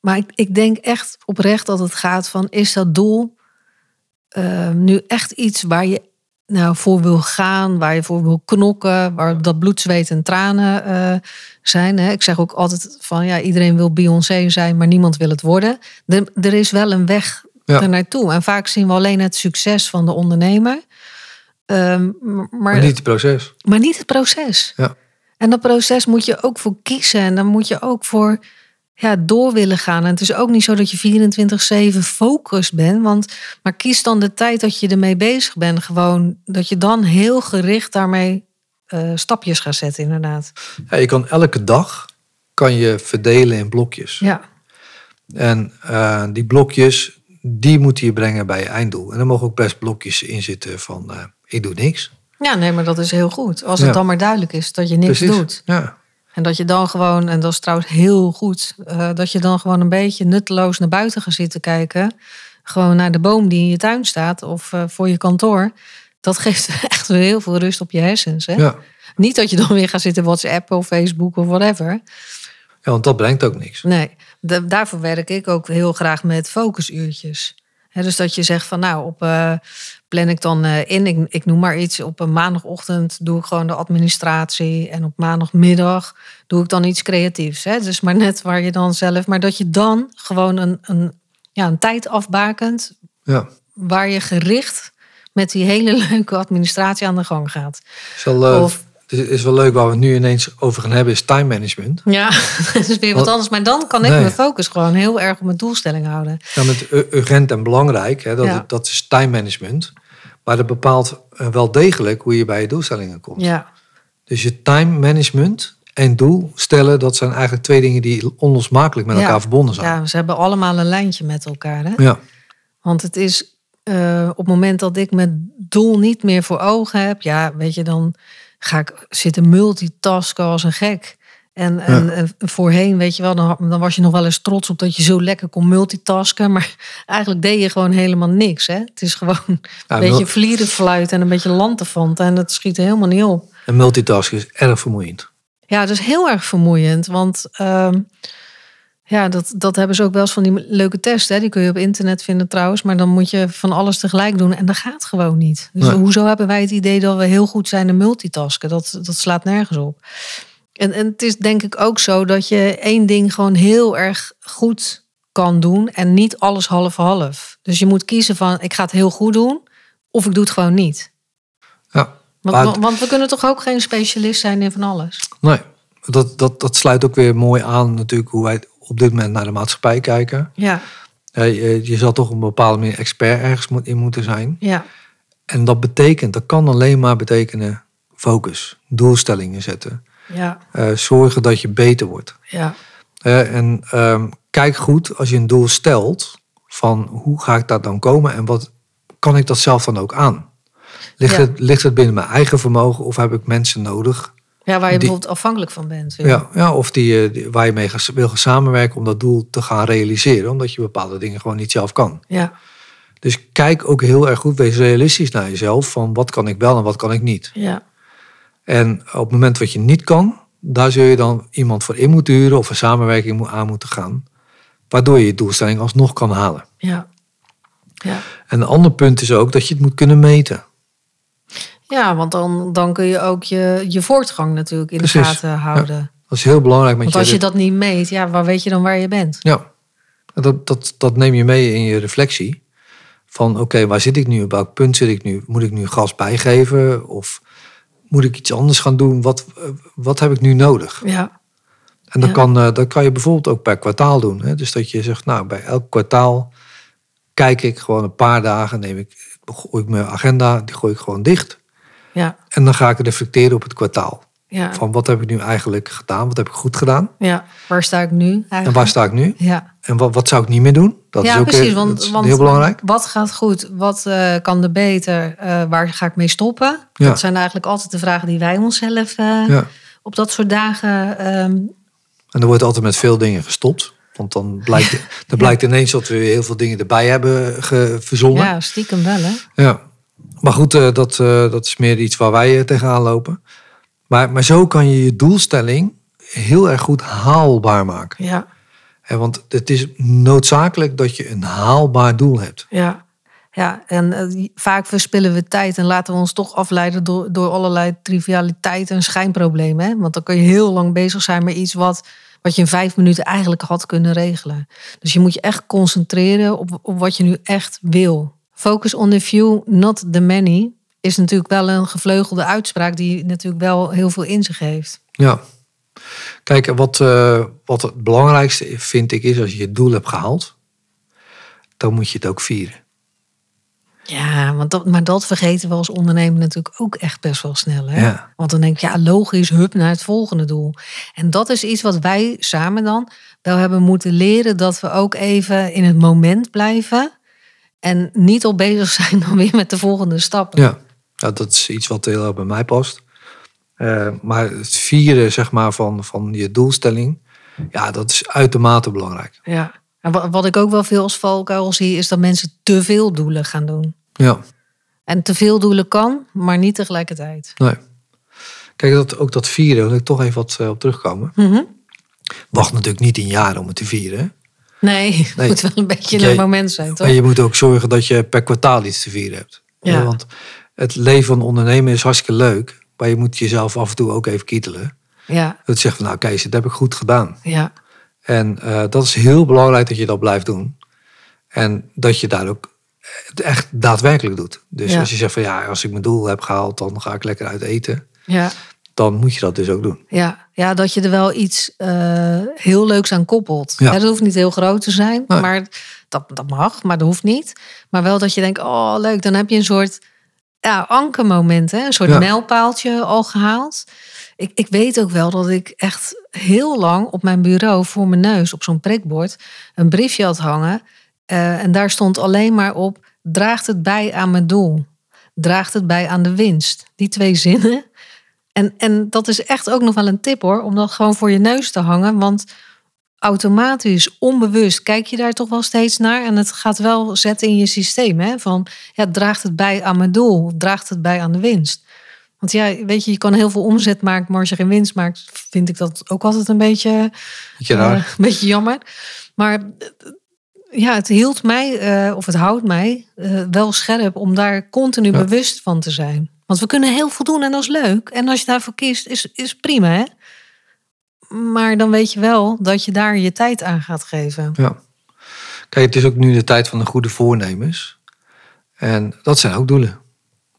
A: maar ik, ik denk echt oprecht dat het gaat van: is dat doel ehm, nu echt iets waar je nou voor wil gaan, waar je voor wil knokken, waar dat bloed, zweet en tranen eh, zijn? Hè? Ik zeg ook altijd van: ja, iedereen wil Beyoncé zijn, maar niemand wil het worden. Er, er is wel een weg
B: Ja.
A: naartoe. En vaak zien we alleen het succes van de ondernemer. Ehm, maar,
B: Maar niet het proces.
A: maar niet het proces.
B: Ja.
A: En dat proces moet je ook voor kiezen. En dan moet je ook voor ja, door willen gaan. En het is ook niet zo dat je 24-7 focus bent. Want, maar kies dan de tijd dat je ermee bezig bent. Gewoon dat je dan heel gericht daarmee eh, stapjes gaat zetten, inderdaad.
B: Ja, je kan elke dag kan je verdelen in blokjes.
A: Ja,
B: En eh, die blokjes, die moet je brengen bij je einddoel. En er mogen ook best blokjes in zitten van, eh, ik doe niks.
A: ja nee, maar dat is heel goed. Als het
B: Ja.
A: dan maar duidelijk is dat je niks
B: Precies.
A: doet.
B: Ja,
A: En dat je dan gewoon, en dat is trouwens heel goed, eh, dat je dan gewoon een beetje nutteloos naar buiten gaat zitten kijken. Gewoon naar de boom die in je tuin staat of eh, voor je kantoor. Dat geeft echt weer heel veel rust op je hersens. Hè?
B: ja.
A: Niet dat je dan weer gaat zitten WhatsApp of Facebook of whatever.
B: ja, want dat brengt ook niks.
A: Nee, da- daarvoor werk ik ook heel graag met focusuurtjes. Dus dat je zegt van nou, op eh, plan ik dan eh, in, ik, ik noem maar iets, op een maandagochtend doe ik gewoon de administratie en op maandagmiddag doe ik dan iets creatiefs. Hè? Dus maar net waar je dan zelf, maar dat je dan gewoon een, een, ja, een tijd afbakent
B: Ja.
A: waar je gericht met die hele leuke administratie aan de gang gaat.
B: Wel, eh,
A: Of-
B: het Dus is wel leuk waar we het nu ineens over gaan hebben, is time management.
A: Ja, dat is weer wat anders. Maar dan kan ik
B: Nee.
A: mijn focus gewoon heel erg op mijn doelstelling houden.
B: Ja, met urgent en belangrijk, hè, dat,
A: Ja.
B: dat is time management. Maar dat bepaalt eh, wel degelijk hoe je bij je doelstellingen komt.
A: Ja,
B: Dus je time management en doel stellen, dat zijn eigenlijk twee dingen die onlosmakelijk met
A: Ja.
B: elkaar verbonden zijn.
A: ja, ze hebben allemaal een lijntje met elkaar. Hè?
B: Ja.
A: Want het is eh, op het moment dat ik mijn doel niet meer voor ogen heb, ja, weet je, dan ga ik zitten multitasken als een gek. En, en, en voorheen, weet je wel, dan, dan was je nog wel eens trots op dat je zo lekker kon multitasken. Maar eigenlijk deed je gewoon helemaal niks. Hè? Het is gewoon een
B: Ja,
A: beetje
B: mul-
A: vlierenfluit en een beetje lanterfanten. En dat schiet er helemaal niet op.
B: En multitasken is erg vermoeiend.
A: Ja, het is heel erg vermoeiend. Want ehm, ja, dat, dat hebben ze ook wel eens van die leuke testen. Hè? Die kun je op internet vinden trouwens. Maar dan moet je van alles tegelijk doen. En dat gaat gewoon niet. Dus
B: Nee.
A: hoezo hebben wij het idee dat we heel goed zijn in multitasken? Dat, dat slaat nergens op. En, en het is denk ik ook zo dat je één ding gewoon heel erg goed kan doen. En niet alles half-half. Dus je moet kiezen van ik ga het heel goed doen. Of ik doe het gewoon niet.
B: Ja.
A: Want,
B: Maar-
A: want- want we kunnen toch ook geen specialist zijn in van alles?
B: Nee, dat, dat, dat sluit ook weer mooi aan natuurlijk hoe wij op dit moment naar de maatschappij kijken.
A: Ja,
B: je, je zal toch een bepaalde manier expert ergens moet- in moeten zijn.
A: ja.
B: En dat betekent, dat kan alleen maar betekenen focus, doelstellingen zetten.
A: Ja,
B: eh, zorgen dat je beter wordt.
A: ja,
B: en ehm, kijk goed als je een doel stelt van hoe ga ik daar dan komen en wat kan ik dat zelf dan ook aan? Ligt,
A: Ja.
B: het, ligt het binnen mijn eigen vermogen of heb ik mensen nodig?
A: Ja waar je
B: Die-
A: bijvoorbeeld afhankelijk van bent.
B: Ja, ja, of die, eh, die- waar je mee wil gaan samenwerken om dat doel te gaan realiseren, omdat je bepaalde dingen gewoon niet zelf kan.
A: ja,
B: Dus kijk ook heel erg goed, wees realistisch naar jezelf van wat kan ik wel en wat kan ik niet.
A: ja,
B: En op het moment wat je niet kan, daar zul je dan iemand voor in moeten huren of een samenwerking moet- aan moeten gaan. Waardoor je je doelstelling alsnog kan halen.
A: ja. Ja,
B: En een ander punt is ook dat je het moet kunnen meten.
A: Ja want dan, dan kun je ook je, je voortgang natuurlijk in de gaten houden.
B: Dat is heel belangrijk met
A: Want als je dat niet meet, ja, waar weet je dan waar je bent?
B: Ja, dat, dat, dat neem je mee in je reflectie. Van oké, waar zit ik nu? Op welk punt zit ik nu? Moet ik nu gas bijgeven? Of moet ik iets anders gaan doen? Wat, wat heb ik nu nodig?
A: Ja,
B: En dat,
A: Ja.
B: kan, eh, dat kan je bijvoorbeeld ook per kwartaal doen. Hè? Dus dat je zegt, nou, bij elk kwartaal kijk ik gewoon een paar dagen, neem ik, gooi ik mijn agenda, die gooi ik gewoon dicht.
A: Ja,
B: En dan ga ik reflecteren op het kwartaal.
A: ja,
B: Van wat heb ik nu eigenlijk gedaan? Wat heb ik goed gedaan?
A: ja. Waar sta ik nu eigenlijk?
B: En waar sta ik nu?
A: Ja,
B: En wat, wat zou ik niet meer doen? Dat
A: ja
B: is ook
A: precies.
B: eh,
A: Want,
B: dat is
A: want
B: heel belangrijk.
A: wat gaat goed? Wat eh, kan er beter? Eh, waar ga ik mee stoppen?
B: Ja.
A: Dat zijn eigenlijk altijd de vragen die wij onszelf eh,
B: Ja.
A: op dat soort dagen ehm,
B: En er wordt altijd met veel dingen gestopt. Want dan blijkt, dan blijkt ineens dat we heel veel dingen erbij hebben verzonnen.
A: Ja, stiekem wel, hè?
B: Ja, maar goed, eh, dat, eh, dat is meer iets waar wij eh, tegenaan lopen. Maar, maar zo kan je je doelstelling heel erg goed haalbaar maken.
A: Ja,
B: Hè, want het is noodzakelijk dat je een haalbaar doel hebt.
A: ja. Ja, en vaak verspillen we tijd en laten we ons toch afleiden door, door allerlei trivialiteiten en schijnproblemen. Hè? Want dan kun je heel lang bezig zijn met iets wat, wat je in vijf minuten eigenlijk had kunnen regelen. Dus je moet je echt concentreren op, op wat je nu echt wil. Focus on the few, not the many, is natuurlijk wel een gevleugelde uitspraak die natuurlijk wel heel veel in zich heeft.
B: Ja. Kijk, wat, eh, wat het belangrijkste vind ik is als je je doel hebt gehaald, dan moet je het ook vieren.
A: Ja, want dat, maar dat vergeten we als ondernemer natuurlijk ook echt best wel snel. Hè?
B: Ja.
A: Want dan denk je, ja, logisch, hup naar het volgende doel. En dat is iets wat wij samen dan wel hebben moeten leren. Dat we ook even in het moment blijven. En niet al bezig zijn dan weer met de volgende stappen.
B: Ja, ja dat is iets wat heel erg bij mij past. Eh, maar het vieren zeg maar, van, van je doelstelling, ja, dat is uitermate belangrijk.
A: Ja. En wa- wat ik ook wel veel als valkuil zie, is dat mensen te veel doelen gaan doen.
B: Ja,
A: En te veel doelen kan, maar niet tegelijkertijd.
B: nee. Kijk, dat, ook dat vieren, wil ik toch even wat eh, op terugkomen.
A: Mhm.
B: Wacht natuurlijk niet in jaren om het te vieren.
A: Nee, het
B: Nee.
A: moet wel een beetje
B: Jij-
A: het moment zijn, toch?
B: En je moet ook zorgen dat je per kwartaal iets te vieren hebt.
A: Ja.
B: Want het leven van ondernemen is hartstikke leuk. Maar je moet jezelf af en toe ook even kietelen.
A: Ja,
B: Dat zegt van, nou Kees, dat heb ik goed gedaan.
A: ja,
B: En eh, dat is heel belangrijk dat je dat blijft doen. En dat je daar ook het echt daadwerkelijk doet. Dus
A: Ja.
B: als je zegt van ja, als ik mijn doel heb gehaald, dan ga ik lekker uit eten.
A: ja,
B: dan moet je dat dus ook doen.
A: Ja, ja dat je er wel iets uh, heel leuks aan koppelt.
B: Ja.
A: dat hoeft niet heel groot te zijn,
B: Nee.
A: maar dat, dat mag, maar dat hoeft niet. Maar wel dat je denkt, oh leuk, dan heb je een soort ja, ankermoment, hè? een soort
B: Ja.
A: mijlpaaltje al gehaald. Ik, ik weet ook wel dat ik echt heel lang op mijn bureau voor mijn neus op zo'n prikbord een briefje had hangen. Eh, en daar stond alleen maar op: draagt het bij aan mijn doel? Draagt het bij aan de winst? Die twee zinnen. En, en dat is echt ook nog wel een tip hoor, om dat gewoon voor je neus te hangen. Want automatisch, onbewust, kijk je daar toch wel steeds naar. En het gaat wel zetten in je systeem. Hè? Van, ja, draagt het bij aan mijn doel? Draagt het bij aan de winst? Want ja, weet je, je kan heel veel omzet maken, maar als je geen winst maakt, vind ik dat ook altijd een beetje,
B: Beetje
A: eh, een beetje jammer. Maar eh, ja, het hield mij, eh, of het houdt mij, wel scherp om daar continu
B: Ja.
A: bewust van te zijn. Want we kunnen heel veel doen en dat is leuk. En als je daarvoor kiest, is, is prima, hè? Maar dan weet je wel dat je daar je tijd aan gaat geven.
B: Ja. Kijk, het is ook nu de tijd van de goede voornemens. En dat zijn ook doelen.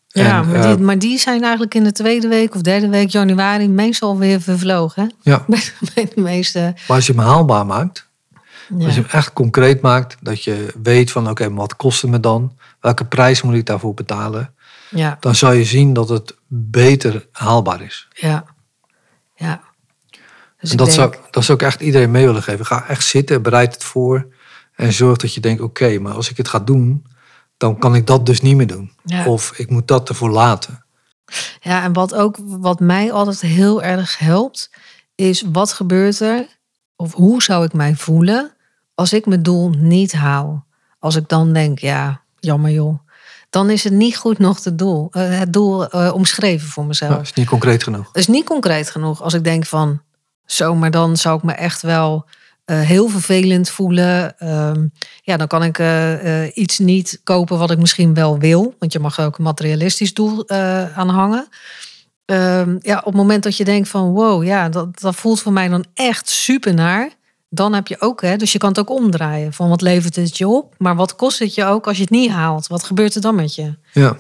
A: Ja,
B: En,
A: maar,
B: eh,
A: die, maar die zijn eigenlijk in de tweede week of derde week januari meestal weer vervlogen. hè?
B: Ja,
A: Bij, bij de meeste.
B: maar als je hem haalbaar maakt,
A: Ja.
B: als je hem echt concreet maakt, dat je weet van oké, wat kost het me dan? Welke prijs moet ik daarvoor betalen?
A: Ja,
B: Dan zal je zien dat het beter haalbaar is.
A: ja, ja. Dus
B: en dat,
A: denk,
B: zou, dat zou ik echt iedereen mee willen geven. Ga echt zitten, bereid het voor. En zorg dat je denkt, oké, maar als ik het ga doen, dan kan ik dat dus niet meer doen.
A: Ja.
B: Of ik moet dat ervoor laten.
A: Ja, en wat ook wat mij altijd heel erg helpt, is wat gebeurt er of hoe zou ik mij voelen als ik mijn doel niet haal? Als ik dan denk, ja, jammer joh, dan is het niet goed nog het doel, eh, het doel eh, omschreven voor mezelf.
B: Ja, is niet concreet genoeg.
A: Dat is niet concreet genoeg. Als ik denk van, zo, maar dan zou ik me echt wel eh, heel vervelend voelen. Ehm, ja, dan kan ik iets niet kopen wat ik misschien wel wil. Want je mag ook een materialistisch doel eh, aan hangen. Ehm, ja, op het moment dat je denkt van, wow, ja, dat, dat voelt voor mij dan echt super naar. Dan heb je ook, hè, dus je kan het ook omdraaien. Van wat levert het je op? Maar wat kost het je ook als je het niet haalt? Wat gebeurt er dan met je?
B: Ja.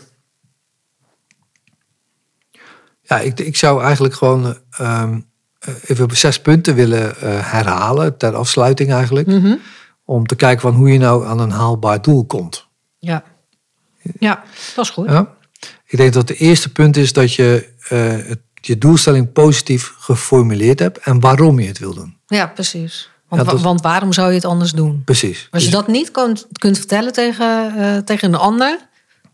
B: Ja, ik, ik zou eigenlijk gewoon ehm, eh, even zes punten willen eh, herhalen ter afsluiting eigenlijk.
A: Mhm.
B: Om te kijken van hoe je nou aan een haalbaar doel komt.
A: Ja. ja, dat is goed.
B: Ja? Ik denk dat het eerste punt is dat je eh, het, je doelstelling positief geformuleerd hebt en waarom je het wil doen.
A: Ja, precies. Want,
B: Ja, dat-
A: wa- want waarom zou je het anders doen?
B: Precies.
A: Als je
B: Dus-
A: dat niet kunt, kunt vertellen tegen, eh, tegen een ander,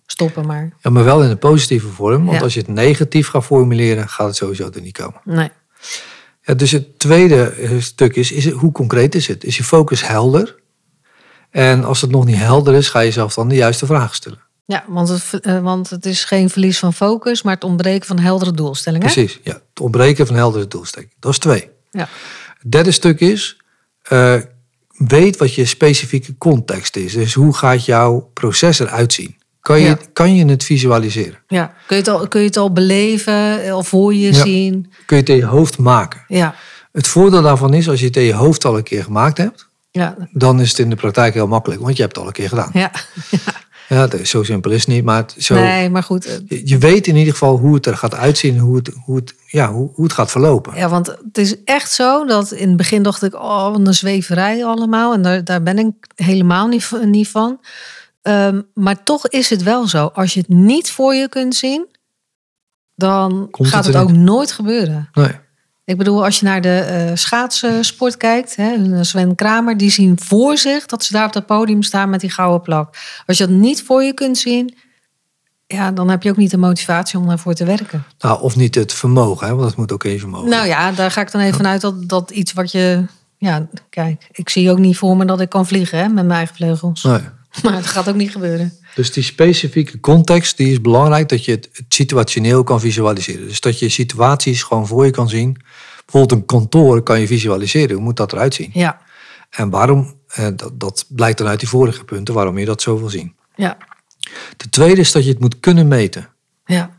A: stoppen maar.
B: ja, maar wel in een positieve vorm. Want
A: Ja.
B: als je het negatief gaat formuleren, gaat het sowieso er niet komen.
A: Nee.
B: Ja, dus het tweede eh, stuk is, is het, hoe concreet is het? Is je focus helder? En als het nog niet helder is, ga je jezelf dan de juiste vraag stellen.
A: Ja, want het, eh, want het is geen verlies van focus, maar het ontbreken van heldere doelstellingen.
B: Precies, ja. Het ontbreken van heldere doelstelling. Dat is twee.
A: Ja.
B: Het derde stuk is, eh, weet wat je specifieke context is. Dus hoe gaat jouw proces eruit zien? Kan je,
A: Ja.
B: kan je het visualiseren?
A: Ja. Kun, je het al, kun je het al beleven eh, of voor je
B: Ja.
A: zien?
B: Kun je het in je hoofd maken?
A: Ja.
B: Het voordeel daarvan is, als je het in je hoofd al een keer gemaakt hebt,
A: Ja.
B: dan is het in de praktijk heel makkelijk, want je hebt het al een keer gedaan.
A: ja.
B: Ja, zo simpel is het niet, maar het, zo,
A: Nee, maar goed. eh,
B: je, je weet in ieder geval hoe het er gaat uitzien, hoe het, hoe het, ja, hoe, hoe het gaat verlopen.
A: Ja, want het is echt zo dat in het begin dacht ik, oh, een zweverij allemaal. En daar, daar ben ik helemaal niet, van- niet van. Ehm, maar toch is het wel zo. Als je het niet voor je kunt zien, dan
B: Komt
A: gaat
B: het
A: het, ook nooit gebeuren.
B: Nee.
A: Ik bedoel, als je naar de eh schaatsensport kijkt, hè, Sven Kramer, die zien voor zich dat ze daar op dat podium staan met die gouden plak. Als je dat niet voor je kunt zien, ja, dan heb je ook niet de motivatie om daarvoor te werken.
B: Nou, of niet het vermogen, hè, want dat moet ook even vermogen.
A: Nou ja, daar ga ik dan even vanuit dat, dat iets wat je. Ja, kijk, ik zie ook niet voor me dat ik kan vliegen hè, met mijn eigen vleugels.
B: Nee.
A: Maar het gaat ook niet gebeuren.
B: Dus die specifieke context die is belangrijk dat je het situationeel kan visualiseren. Dus dat je situaties gewoon voor je kan zien. Bijvoorbeeld een kantoor kan je visualiseren. Hoe moet dat eruit zien?
A: Ja,
B: En waarom, eh, dat, dat blijkt dan uit die vorige punten, waarom je dat zo wil zien.
A: ja,
B: De tweede is dat je het moet kunnen meten.
A: ja,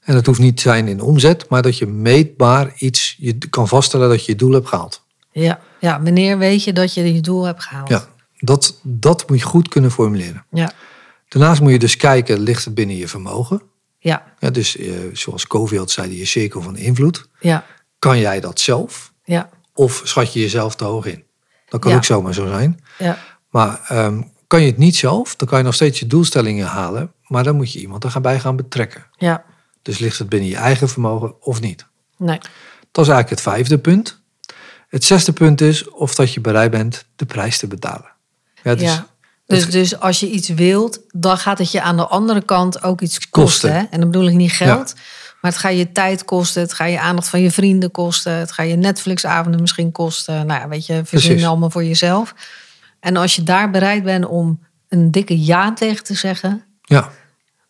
B: En dat hoeft niet te zijn in omzet, maar dat je meetbaar iets, je kan vaststellen dat je je doel hebt gehaald.
A: ja. Ja, wanneer weet je dat je je doel hebt gehaald?
B: Ja, dat, dat moet je goed kunnen formuleren.
A: ja,
B: Daarnaast moet je dus kijken, ligt het binnen je vermogen?
A: Ja,
B: Ja, dus eh, zoals Covield zei, die cirkel van invloed.
A: ja,
B: Kan jij dat zelf?
A: ja,
B: Of schat je jezelf te hoog in? Dat kan
A: Ja.
B: ook zomaar zo zijn.
A: ja.
B: Maar ehm, kan je het niet zelf, dan kan je nog steeds je doelstellingen halen. Maar dan moet je iemand erbij gaan betrekken.
A: ja.
B: Dus ligt het binnen je eigen vermogen of niet?
A: Nee.
B: Dat is eigenlijk het vijfde punt. Het zesde punt is of dat je bereid bent de prijs te betalen. Ja, dus
A: ja. Dus, dus als je iets wilt, dan gaat het je aan de andere kant ook iets kosten.
B: Kosten.
A: Hè? En dan bedoel ik niet geld. Maar het gaat je tijd kosten. Het gaat je aandacht van je vrienden kosten. Het gaat je Netflix-avonden misschien kosten. Nou ja, weet je, verzin allemaal voor jezelf. En als je daar bereid bent om een dikke ja tegen te zeggen...
B: ja,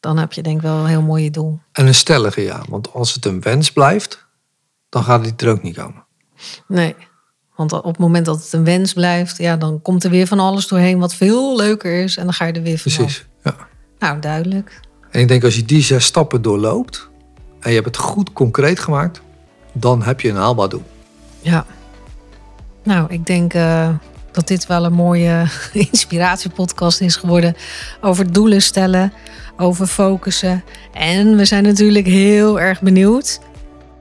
A: dan heb je denk ik wel een heel mooi doel.
B: en een stellige ja. Want als het een wens blijft, dan gaat het er ook niet komen.
A: Nee. Want op het moment dat het een wens blijft... Ja, dan komt er weer van alles doorheen wat veel leuker is. En dan ga je er weer van.
B: Precies. Ja.
A: Nou, duidelijk.
B: En ik denk als je die zes stappen doorloopt en je hebt het goed concreet gemaakt, dan heb je een haalbaar doel.
A: Ja. Nou, ik denk eh, dat dit wel een mooie inspiratiepodcast is geworden. Over doelen stellen, over focussen. En we zijn natuurlijk heel erg benieuwd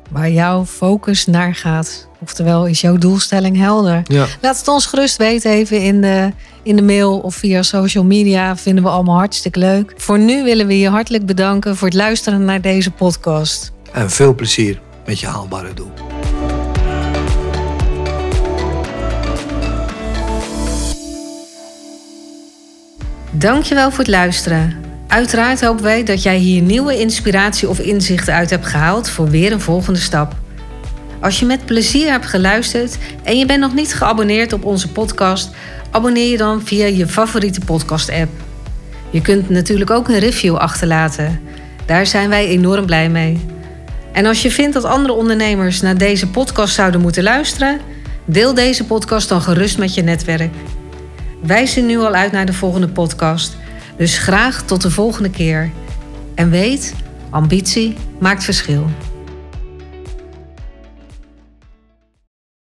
A: waar jouw focus naar gaat. Oftewel, is jouw doelstelling helder?
B: Ja,
A: Laat het ons gerust weten even in de, in de mail of via social media. Vinden we allemaal hartstikke leuk. Voor nu willen we je hartelijk bedanken voor het luisteren naar deze podcast.
B: en veel plezier met je haalbare doel.
A: Dankjewel voor het luisteren. Uiteraard hopen wij dat jij hier nieuwe inspiratie of inzichten uit hebt gehaald voor weer een volgende stap. Als je met plezier hebt geluisterd en je bent nog niet geabonneerd op onze podcast, abonneer je dan via je favoriete podcast-app. Je kunt natuurlijk ook een review achterlaten. Daar zijn wij enorm blij mee. En als je vindt dat andere ondernemers naar deze podcast zouden moeten luisteren, deel deze podcast dan gerust met je netwerk. Wij zien nu al uit naar de volgende podcast. Dus graag tot de volgende keer. En weet, ambitie maakt verschil.